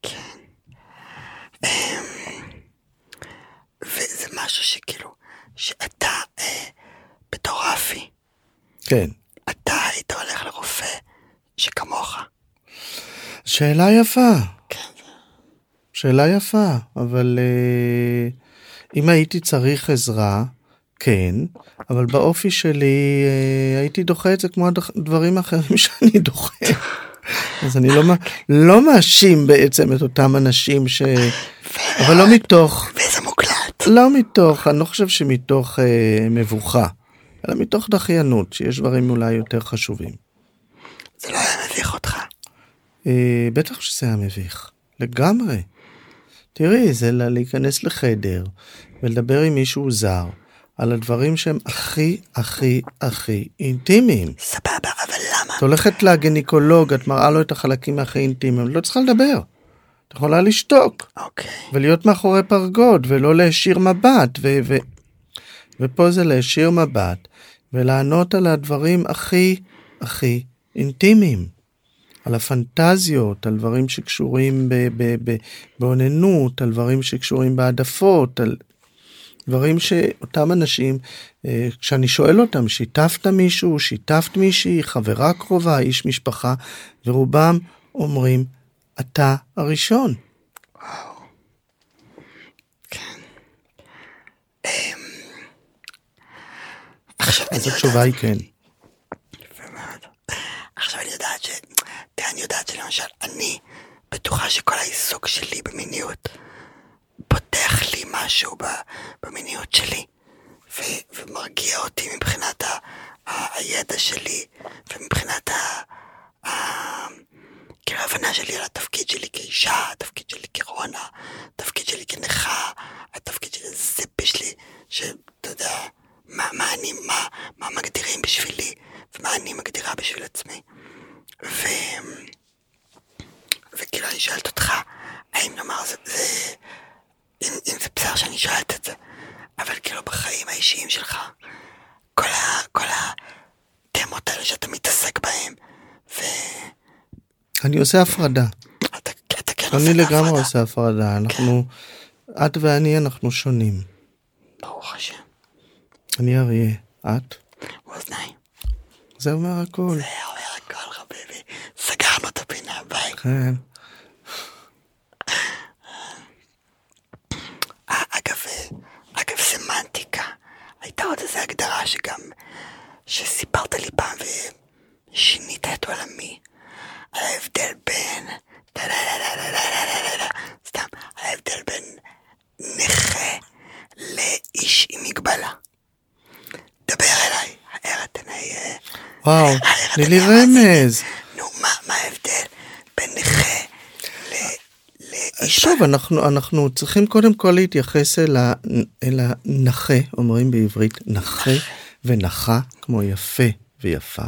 כן. אמ, וזה משהו שכאילו, שאתה, אה, בתור רפי, כן. אתה היית הולך לרופא שכמוך. שאלה יפה, כן, שאלה יפה, אבל אה, אם הייתי צריך עזרה, כן, אבל באופי שלי אה, הייתי דוחה את זה כמו הדברים אחרים שאני דוחה. אז אני לא, לא מאשים בעצם את אותם אנשים ש... אבל לא מתוך, וזה מוקלט. לא מתוך, אני לא חושב שמתוך אה, מבוכה, אלא מתוך דחיינות, שיש דברים אולי יותר חשובים. זה לא היה מביך אותך. אה, בטח שזה היה מביך, לגמרי. תראי, זה לה- להיכנס לחדר ולדבר עם מישהו זר על הדברים שהם הכי הכי הכי אינטימיים. סבבה, אבל למה? את הולכת לגניקולוג, את מראה לו את החלקים הכי אינטימיים, לא צריכה לדבר. את יכולה לשתוק אוקיי. ולהיות מאחורי פרגוד ולא להישיר מבט ו... ו... ופה זה להישיר מבט ולענות על הדברים הכי הכי אינטימיים. על הפנטזיות, על דברים שקשורים ב- ב- ב- באוננות, על דברים שקשורים בהעדפות, על דברים שאותם אנשים, אה, כשאני שואל אותם, שיתפת מישהו, שיתפת מישהי, חברה קרובה, איש משפחה, ורובם אומרים, אתה הראשון. וואו. כן. אמ, אז התשובה היא כן. עכשיו אני יודעת ש... תראה, אני יודעת שלמשל, אני בטוחה שכל העיסוק שלי במיניות פותח לי משהו במיניות שלי, ו- ומרגיע אותי מבחינת ה- ה- הידע שלי, ומבחינת ה... ה- כאילו ההבנה שלי על התפקיד שלי כאישה, התפקיד שלי כרונה, התפקיד שלי כנכה, התפקיד שלי זה בשבילי, שאתה יודע, מה, מה אני, מה, מה מגדירים בשבילי, ומה אני מגדירה בשביל עצמי. ו... וכאילו אני שואלת אותך, האם נאמר זה, זה אם זה בסדר שאני שואלת את זה, אבל כאילו בחיים האישיים שלך, כל, ה, כל התמות האלה שאתה מתעסק בהם, ואתה אני עושה הפרדה. אתה כן עושה אני לגמרי. עושה הפרדה. אנחנו, את ואני, אנחנו שונים. ברוך השם, אני אריה, את? מאזניים. זה אומר הכל. זה אומר הכל חביבי, סגרנו את הפינה, ביי. כן. אה, אגב, אה, אגב סמנטיקה, הייתה עוד איזו הגדרה שגם, שסיפרת לי פעם ושינית את עולמי, על ההבדל בין, סתם, על ההבדל בין נכה לאיש עם מגבלה. דבר אליי, האר את עיניי, אה, וואו, תני לי. רמז. נו, מה ההבדל בין נכה שוב, אנחנו, אנחנו צריכים קודם כל להתייחס אל, ה, אל הנכה, אומרים בעברית נכה ונכה, כמו יפה ויפה,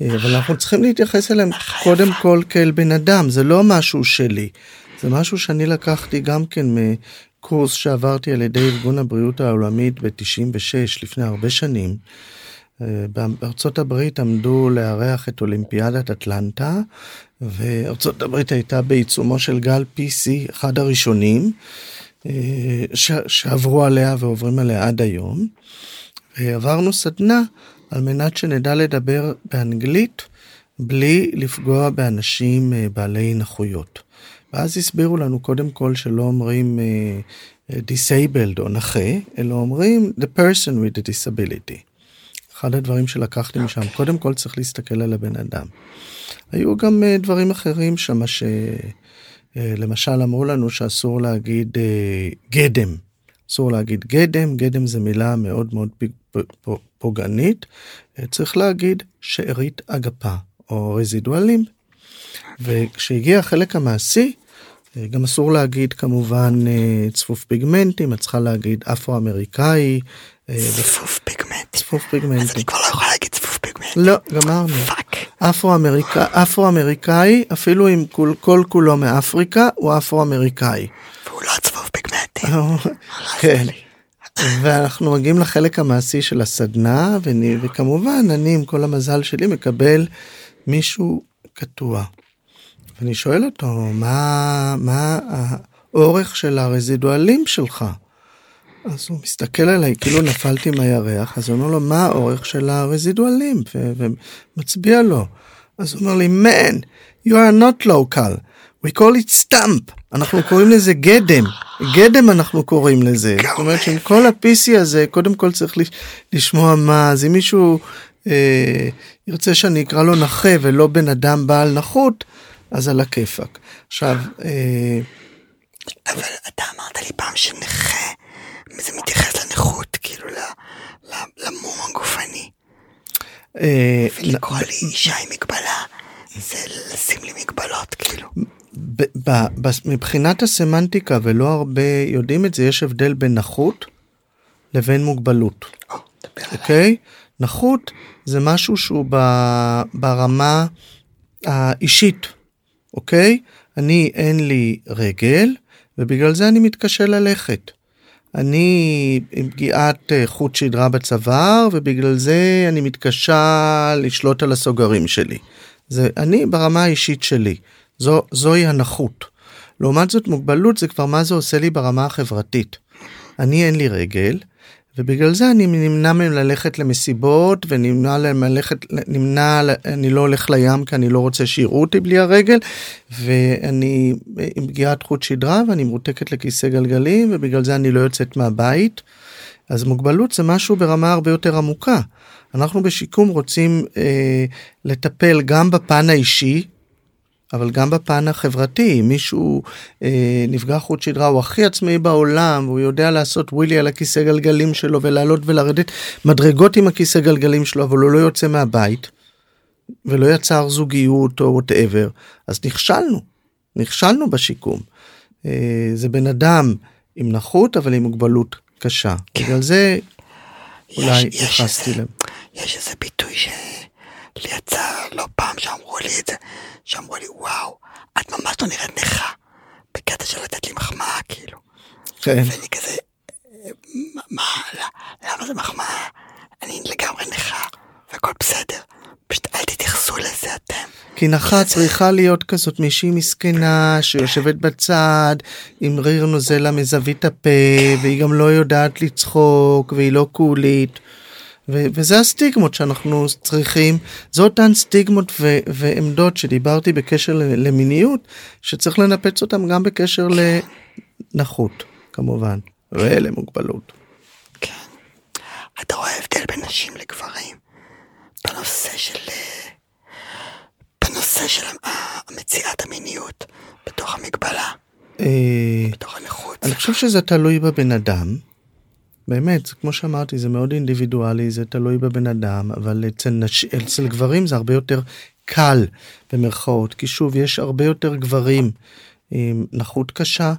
אה, אבל אנחנו צריכים להתייחס אליהם קודם כל כאל בן אדם, זה לא משהו שלי, זה משהו שאני לקחתי גם כן מקורס שעברתי על ידי ארגון הבריאות העולמית ב-96, לפני הרבה שנים. אה, בארצות הברית עמדו לארח את אולימפיאדת אטלנטה וארצות הברית הייתה בעיצומו של גל PC אחד הראשונים אה, ש- שעברו עליה ועוברים עליה עד היום. ועברנו סדנה על מנת שנדע לדבר באנגלית בלי לפגוע באנשים אה, בעלי נכויות. ואז הסבירו לנו קודם כל שלא אומרים אה, disabled או נכה, אלא אומרים the person with a disability. אחד הדברים שלקחתי משם, קודם כל צריך להסתכל על הבן אדם. היו גם אה, דברים אחרים שם שלמשל אמרו לנו שאסור להגיד אה, גדם. אסור להגיד גדם, גדם זה מילה מאוד מאוד פוגענית. אה, צריך להגיד שארית אגפה או רזידואלים. וכשהגיע החלק המעשי, אה, גם אסור להגיד כמובן אה, צפוף פיגמנטים, את צריכה להגיד אפרו-אמריקאי. אה, צפוף פיגמנטים. צפוף אז פיגמנטים. אני כבר לא יכולה להגיד צפוף פיגמנטים. לא, גמרנו. fuck. אפרו-אמריקאי, אפילו אם כל, כל כולו מאפריקה, הוא אפרו-אמריקאי. והוא לא צפוף פיגמנטים. כן. ואנחנו מגיעים לחלק המעשי של הסדנה, ואני, וכמובן, אני עם כל המזל שלי מקבל מישהו קטוע. ואני שואל אותו, מה, מה האורך של הרזידואלים שלך? אז הוא מסתכל עליי כאילו נפלתי מהירח, אז הוא אומר לו, מה האורך של הרזידואלים? ומצביע לו. אז הוא אומר לי, man, you are not local, we call it stump. אנחנו קוראים לזה גדם, גדם אנחנו קוראים לזה. זאת אומרת שעם כל ה-PC הזה, קודם כל צריך לש- לשמוע מה, אז אם מישהו אה, ירצה שאני אקרא לו נכה ולא בן אדם בעל נכות, אז על הכיפאק. עכשיו, אה, אבל אתה אמרת לי פעם שנכה, זה מתייחס לנכות, כאילו למום הגופני. אה, ולקרוא לי אישה עם מגבלה, זה לשים לי מגבלות, כאילו. מבחינת הסמנטיקה ולא הרבה יודעים את זה יש הבדל בין נכות לבין מוגבלות. אוקיי נכות זה משהו שהוא ב- ברמה האישית אוקיי אני אין לי רגל ובגלל זה אני מתקשה ללכת. אני עם פגיעת אה, חוט שדרה בצוואר ובגלל זה אני מתקשה לשלוט על הסוגרים שלי. זה אני ברמה האישית שלי, זו, זוהי הנכות. לעומת זאת מוגבלות זה כבר מה זה עושה לי ברמה החברתית. אני אין לי רגל ובגלל זה אני נמנע מהם ללכת למסיבות ונמנע ללכת, נמנע, אני לא הולך לים כי אני לא רוצה שיראו אותי בלי הרגל ואני עם פגיעת חוט שדרה ואני מרותקת לכיסא גלגלים ובגלל זה אני לא יוצאת מהבית. אז מוגבלות זה משהו ברמה הרבה יותר עמוקה. אנחנו בשיקום רוצים אה, לטפל גם בפן האישי, אבל גם בפן החברתי, אם מישהו אה, נפגע חוט שדרה, הוא הכי עצמאי בעולם, והוא יודע לעשות ווילי על הכיסא גלגלים שלו ולעלות ולרדת מדרגות עם הכיסא גלגלים שלו, אבל הוא לא יוצא מהבית, ולא יצר זוגיות או whatever, אז נכשלנו, נכשלנו בשיקום. אה, זה בן אדם עם נכות, אבל עם מוגבלות קשה. כן. בגלל זה אולי התייחסתי להם. יש איזה ביטוי שלי יצא לא פעם שאמרו לי את זה, שאמרו לי וואו, את ממש לא נראית נכה, בקטע של לתת לי מחמאה כאילו. כן. ואני כזה, מה, למה זה מחמאה? אני לגמרי נכה, והכל בסדר. פשוט אל תתייחסו לזה אתם. כי נחה צריכה להיות כזאת מישהי מסכנה שיושבת בצד עם ריר נוזלה מזווית הפה והיא גם לא יודעת לצחוק והיא לא קולית. ו- וזה הסטיגמות שאנחנו צריכים, זה אותן סטיגמות ו- ועמדות שדיברתי בקשר למיניות, שצריך לנפץ אותם גם בקשר לנכות כמובן, ולמוגבלות. כן. אתה רואה הבדל בין נשים לגברים בנושא של... בנושא של המציאת המיניות בתוך המגבלה, אה, בתוך הנכות. אני חושב שזה תלוי בבן אדם. באמת, כמו שאמרתי, זה מאוד אינדיבידואלי, זה תלוי בבן אדם, אבל אצל, נש... אצל גברים זה הרבה יותר קל, במרכאות, כי שוב, יש הרבה יותר גברים עם נכות קשה.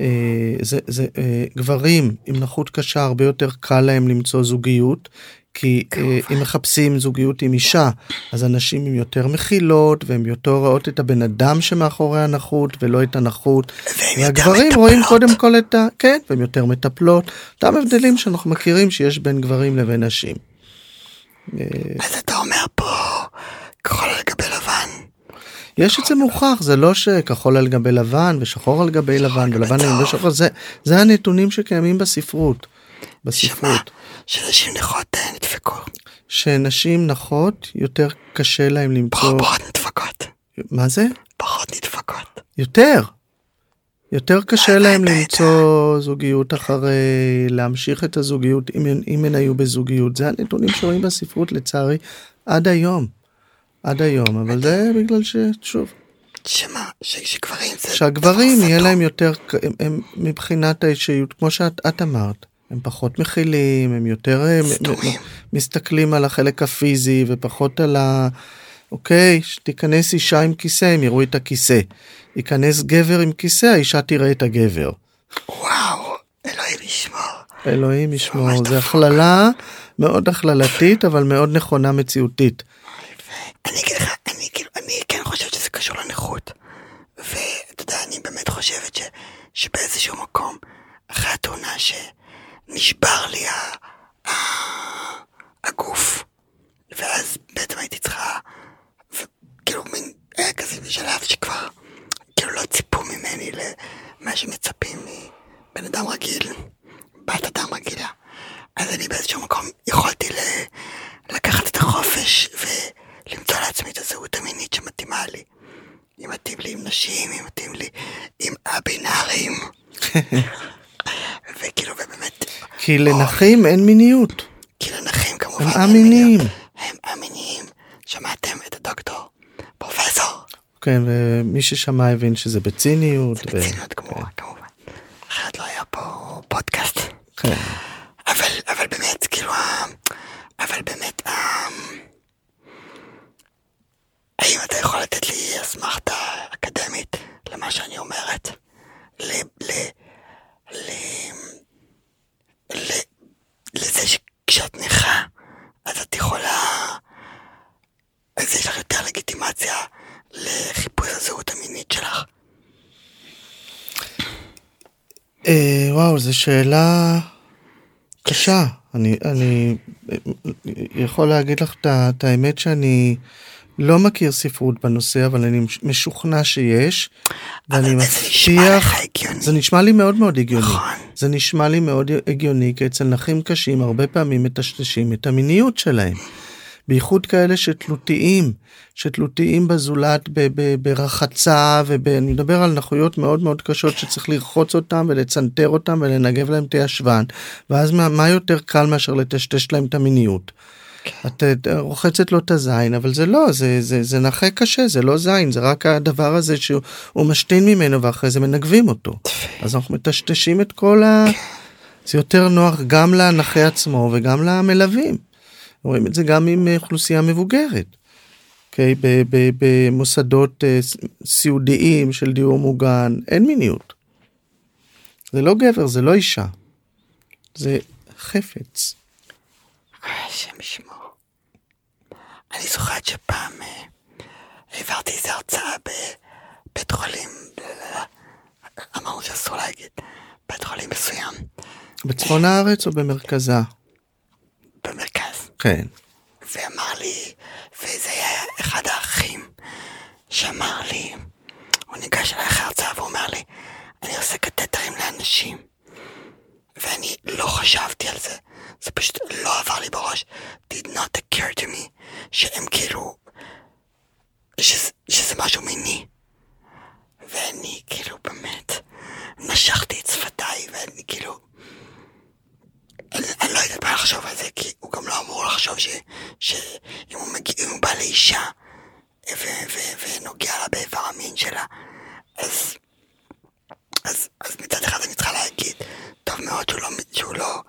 אה, זה, זה אה, גברים עם נכות קשה הרבה יותר קל להם למצוא זוגיות כי uh, אם מחפשים זוגיות עם אישה אז אנשים עם יותר מכילות והם יותר רואות את הבן אדם שמאחורי הנכות ולא את הנכות. והגברים רואים קודם כל את ה... כן, והם יותר מטפלות. אותם הבדלים שאנחנו מכירים שיש בין גברים לבין נשים. אז אתה אומר פה כחול על גבי לבן. יש את זה מוכח זה לא שכחול על גבי לבן ושחור על גבי לבן ולבן על גבי שחור זה זה הנתונים שקיימים בספרות. בספרות. שנשים נכות אה, נדפקו. שנשים נכות יותר קשה להם למצוא... פחות נדפקות. מה זה? פחות נדפקות. יותר. יותר קשה להם למצוא זוגיות אחרי להמשיך את הזוגיות אם, אם הן היו בזוגיות זה הנתונים שרואים בספרות לצערי עד היום. עד היום אבל זה בגלל ששוב. שמה שגברים זה שהגברים יהיה להם יותר הם, הם מבחינת האישיות כמו שאת אמרת הם פחות מכילים, הם יותר אה, מסתכלים על החלק הפיזי ופחות על ה... אוקיי, שתיכנס אישה עם כיסא, הם יראו את הכיסא. ייכנס גבר עם כיסא, האישה תראה את הגבר. וואו, אלוהים ישמור. אלוהים ישמור, זה הכללה מאוד הכללתית, אבל מאוד נכונה מציאותית. אני אגיד לך, אני כאילו, אני כן חושבת שזה קשור לנכות. ואתה יודע, אני באמת חושבת ש, שבאיזשהו מקום, אחרי התאונה ש... נשבר לי הגוף. ואז בעצם הייתי צריכה, וכאילו מין, היה כזה בשלב שכבר, כאילו לא ציפו ממני למה שמצפים מבן אדם רגיל, בת אדם רגילה. אז אני באיזשהו מקום יכולתי ל... לקחת את החופש ולמצוא לעצמי את הזהות המינית שמתאימה לי. אם מתאים לי עם נשים, אם מתאים לי עם הבינארים. וכאילו, ובאמת... כי לנכים אין מיניות. כי לנכים כמובן הם אמינים. הם אמינים. שמעתם את הדוקטור, פרופסור. כן, ומי ששמע הבין שזה בציניות. זה בציניות כמובן, כמובן. אחרת לא היה פה פודקאסט. כן. אבל, אבל באמת, כאילו, אבל באמת, האם אתה יכול לתת לי אסמכתה אקדמית למה שאני אומרת? ל... ל... לזה שכשאת נכה, אז את יכולה... אז יש לך יותר לגיטימציה לחיפוש הזהות המינית שלך. אה, וואו, זו שאלה קשה. אני, אני יכול להגיד לך את האמת שאני לא מכיר ספרות בנושא, אבל אני משוכנע שיש. ואני מבטיח, זה נשמע לי מאוד מאוד הגיוני. נכון. זה נשמע לי מאוד הגיוני, כי אצל נכים קשים הרבה פעמים מטשטשים את המיניות שלהם. בייחוד כאלה שתלותיים, שתלותיים בזולת ב- ב- ברחצה, ואני מדבר על נכויות מאוד מאוד קשות שצריך לרחוץ אותם ולצנתר אותם ולנגב להם את הישבן, ואז מה, מה יותר קל מאשר לטשטש להם את המיניות? את אה, רוחצת לו את הזין אבל זה לא זה זה זה נכה קשה זה לא זין זה רק הדבר הזה שהוא משתין ממנו ואחרי זה מנגבים אותו. אז אנחנו מטשטשים את כל ה... זה יותר נוח גם לנכה עצמו וגם למלווים. רואים את זה גם עם אוכלוסייה מבוגרת. Okay, אוקיי? במוסדות אה, סיעודיים של דיור מוגן אין מיניות. זה לא גבר זה לא אישה. זה חפץ. השם ישמור. אני זוכרת שפעם אה, העברתי איזה הרצאה בבית חולים, אמרנו שאסור להגיד, בית חולים מסוים. בצפון הארץ או במרכזה? במרכז. כן. ואמר לי, וזה היה אחד האחים שאמר לי, הוא ניגש אליי אחרי הרצאה והוא אומר לי, אני עושה קטטרים לאנשים. ואני לא חשבתי על זה, זה פשוט לא עבר לי בראש, did not occur to me, שהם כאילו, שזה, שזה משהו מיני. ואני כאילו באמת נשכתי את שפתיי ואני כאילו אני, אני לא יודעת מה לחשוב על זה כי הוא גם לא אמור לחשוב שאם הוא, מגיע, הוא בא לאישה ונוגע לה באיבר המין שלה אז, אז, אז מצד אחד אני צריכה להגיד טוב מאוד שהוא לא, שהוא לא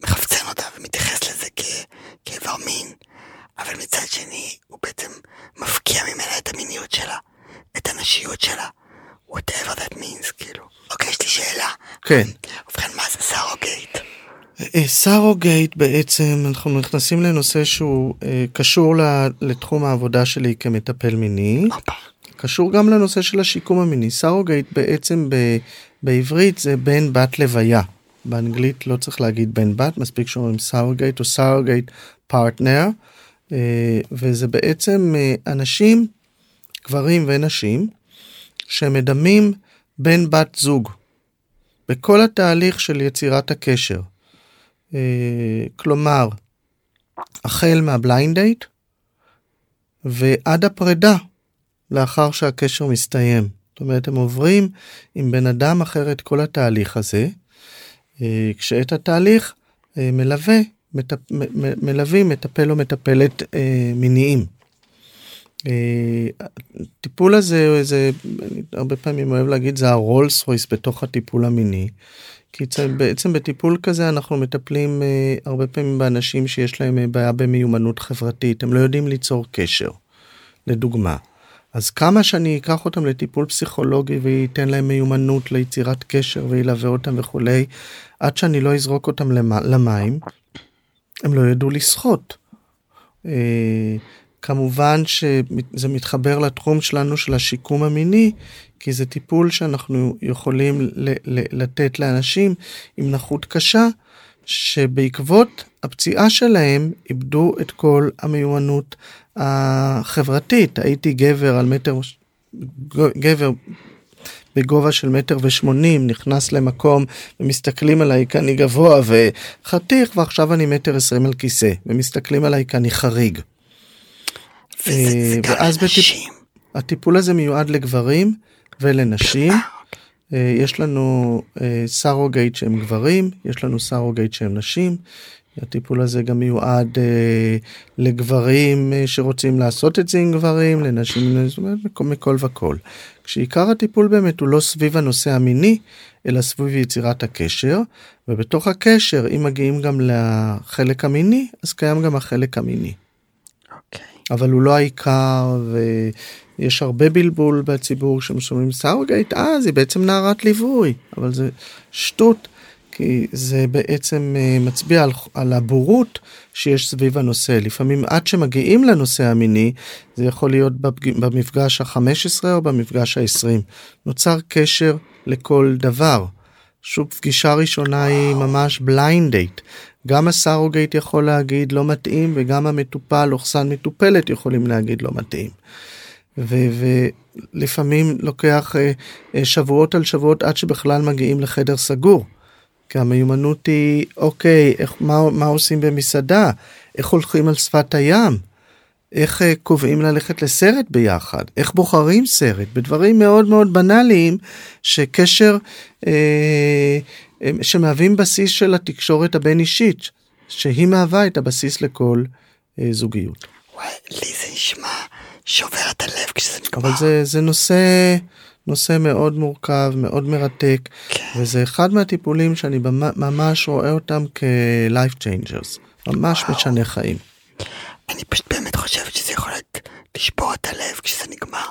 מחפצן אותה ומתייחס לזה כ, כאיבר מין אבל מצד שני הוא בעצם מפקיע ממנה את המיניות שלה את הנשיות שלה whatever that means כאילו. אוקיי יש לי שאלה. כן. ובכן מה זה סארוגייט? אה, surrogate בעצם אנחנו נכנסים לנושא שהוא אה, קשור לתחום העבודה שלי כמטפל מיני. קשור גם לנושא של השיקום המיני. surrogate בעצם ב, בעברית זה בן בת לוויה. באנגלית לא צריך להגיד בן בת, מספיק שאומרים surrogate או surrogate partner. וזה בעצם אה, אנשים, גברים ונשים, שמדמים בן בת זוג בכל התהליך של יצירת הקשר. אה, כלומר, החל מה blind date ועד הפרידה לאחר שהקשר מסתיים. זאת אומרת, הם עוברים עם בן אדם אחר את כל התהליך הזה, אה, כשאת התהליך אה, מלווה, מטפ, מלווים מטפל או מטפלת מיניים. הטיפול הזה, זה, הרבה פעמים אוהב להגיד, זה הרולס רויס בתוך הטיפול המיני. כי בעצם בטיפול כזה אנחנו מטפלים אה, הרבה פעמים באנשים שיש להם אה, בעיה במיומנות חברתית, הם לא יודעים ליצור קשר, לדוגמה. אז כמה שאני אקח אותם לטיפול פסיכולוגי וייתן להם מיומנות ליצירת קשר וילווה אותם וכולי, עד שאני לא אזרוק אותם למים, הם לא ידעו לשחות. אה, כמובן שזה מתחבר לתחום שלנו של השיקום המיני, כי זה טיפול שאנחנו יכולים לתת לאנשים עם נכות קשה, שבעקבות הפציעה שלהם איבדו את כל המיומנות החברתית. הייתי גבר על מטר, גבר בגובה של מטר ושמונים, נכנס למקום ומסתכלים עליי כי אני גבוה וחתיך, ועכשיו אני מטר עשרים על כיסא, ומסתכלים עליי כי אני חריג. וזה גם לנשים. הטיפול הזה מיועד לגברים ולנשים. אה, יש לנו אה, סארוגייט שהם גברים, יש לנו סארוגייט שהם נשים. הטיפול הזה גם מיועד אה, לגברים שרוצים לעשות את זה עם גברים, לנשים, זאת אומרת, מכל וכל. כשעיקר הטיפול באמת הוא לא סביב הנושא המיני, אלא סביב יצירת הקשר, ובתוך הקשר, אם מגיעים גם לחלק המיני, אז קיים גם החלק המיני. אוקיי. אבל הוא לא העיקר, ויש הרבה בלבול בציבור שמשלמים surrogate, אז היא בעצם נערת ליווי, אבל זה שטות, כי זה בעצם אה, מצביע על, על הבורות שיש סביב הנושא. לפעמים עד שמגיעים לנושא המיני, זה יכול להיות במפגש ה-15 או במפגש ה-20. נוצר קשר לכל דבר. שוב פגישה ראשונה היא ממש blind date. גם הסרוגייט יכול להגיד לא מתאים וגם המטופל אוכסן מטופלת יכולים להגיד לא מתאים. ולפעמים לוקח אה, אה, שבועות על שבועות עד שבכלל מגיעים לחדר סגור. כי המיומנות היא אוקיי איך מה, מה עושים במסעדה איך הולכים על שפת הים איך אה, קובעים ללכת לסרט ביחד, איך בוחרים סרט, בדברים מאוד מאוד בנאליים שקשר אה, אה, שמהווים בסיס של התקשורת הבין אישית, שהיא מהווה את הבסיס לכל אה, זוגיות. וואי, לי זה נשמע שובר את הלב כשזה נגמר. אבל זה, זה נושא, נושא מאוד מורכב, מאוד מרתק, כן. וזה אחד מהטיפולים שאני ממש רואה אותם כ-life changers, ממש משנה חיים. אני פשוט באמת חושבת שזה יכול להיות לשבור את הלב כשזה נגמר.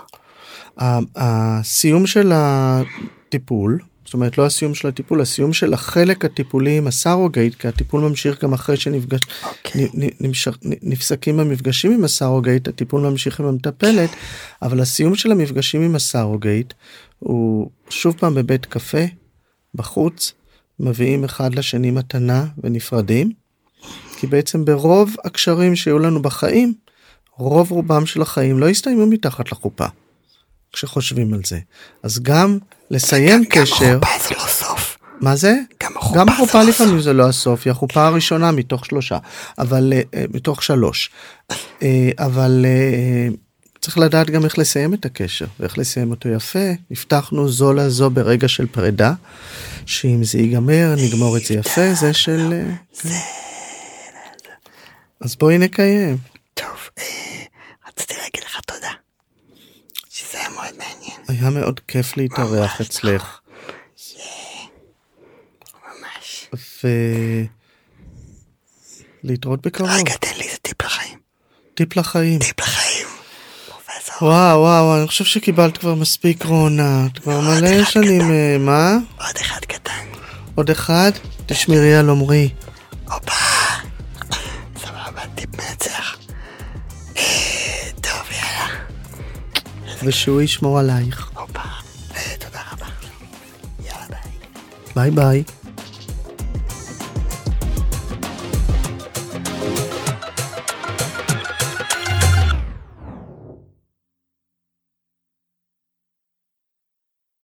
הסיום של הטיפול, זאת אומרת לא הסיום של הטיפול, הסיום של החלק הטיפולי עם הסרוגייט, כי הטיפול ממשיך גם אחרי שנפגש, אוקיי. נ- נ- נמשך- נ- נפסקים המפגשים עם הסרוגייט, הטיפול ממשיך עם המטפלת, אבל הסיום של המפגשים עם הסרוגייט הוא שוב פעם בבית קפה, בחוץ, מביאים אחד לשני מתנה ונפרדים, כי בעצם ברוב הקשרים שיהיו לנו בחיים, רוב רובם של החיים לא יסתיימו מתחת לחופה, כשחושבים על זה. אז גם לסיים גם קשר, החופה זה לא סוף. מה זה? גם החופה גם זה החופה לא לפעמים סוף. זה לא הסוף, היא החופה הראשונה מתוך שלושה, אבל אה, מתוך שלוש. אה, אבל אה, צריך לדעת גם איך לסיים את הקשר ואיך לסיים אותו יפה. נפתחנו זו לזו ברגע של פרידה, שאם זה ייגמר נגמור את זה יפה, זה של... כן. אז בואי נקיים. טוב, רציתי להגיד לך תודה. שזה היה מאוד מעניין, היה מאוד כיף להתארח אצלך. ממש. ולהתראות בקרוב. רגע, תן לי איזה טיפ לחיים. טיפ לחיים. טיפ לחיים. וואו וואו אני חושב שקיבלת כבר מספיק רונה את כבר מלא שנים. אה, מה עוד אחד קטן. עוד אחד תשמרי על עומרי הופה. סבבה, טיפ מנצח. ושהוא ישמור עלייך הופה. אה, תודה רבה. יאללה, ביי. ביי ביי.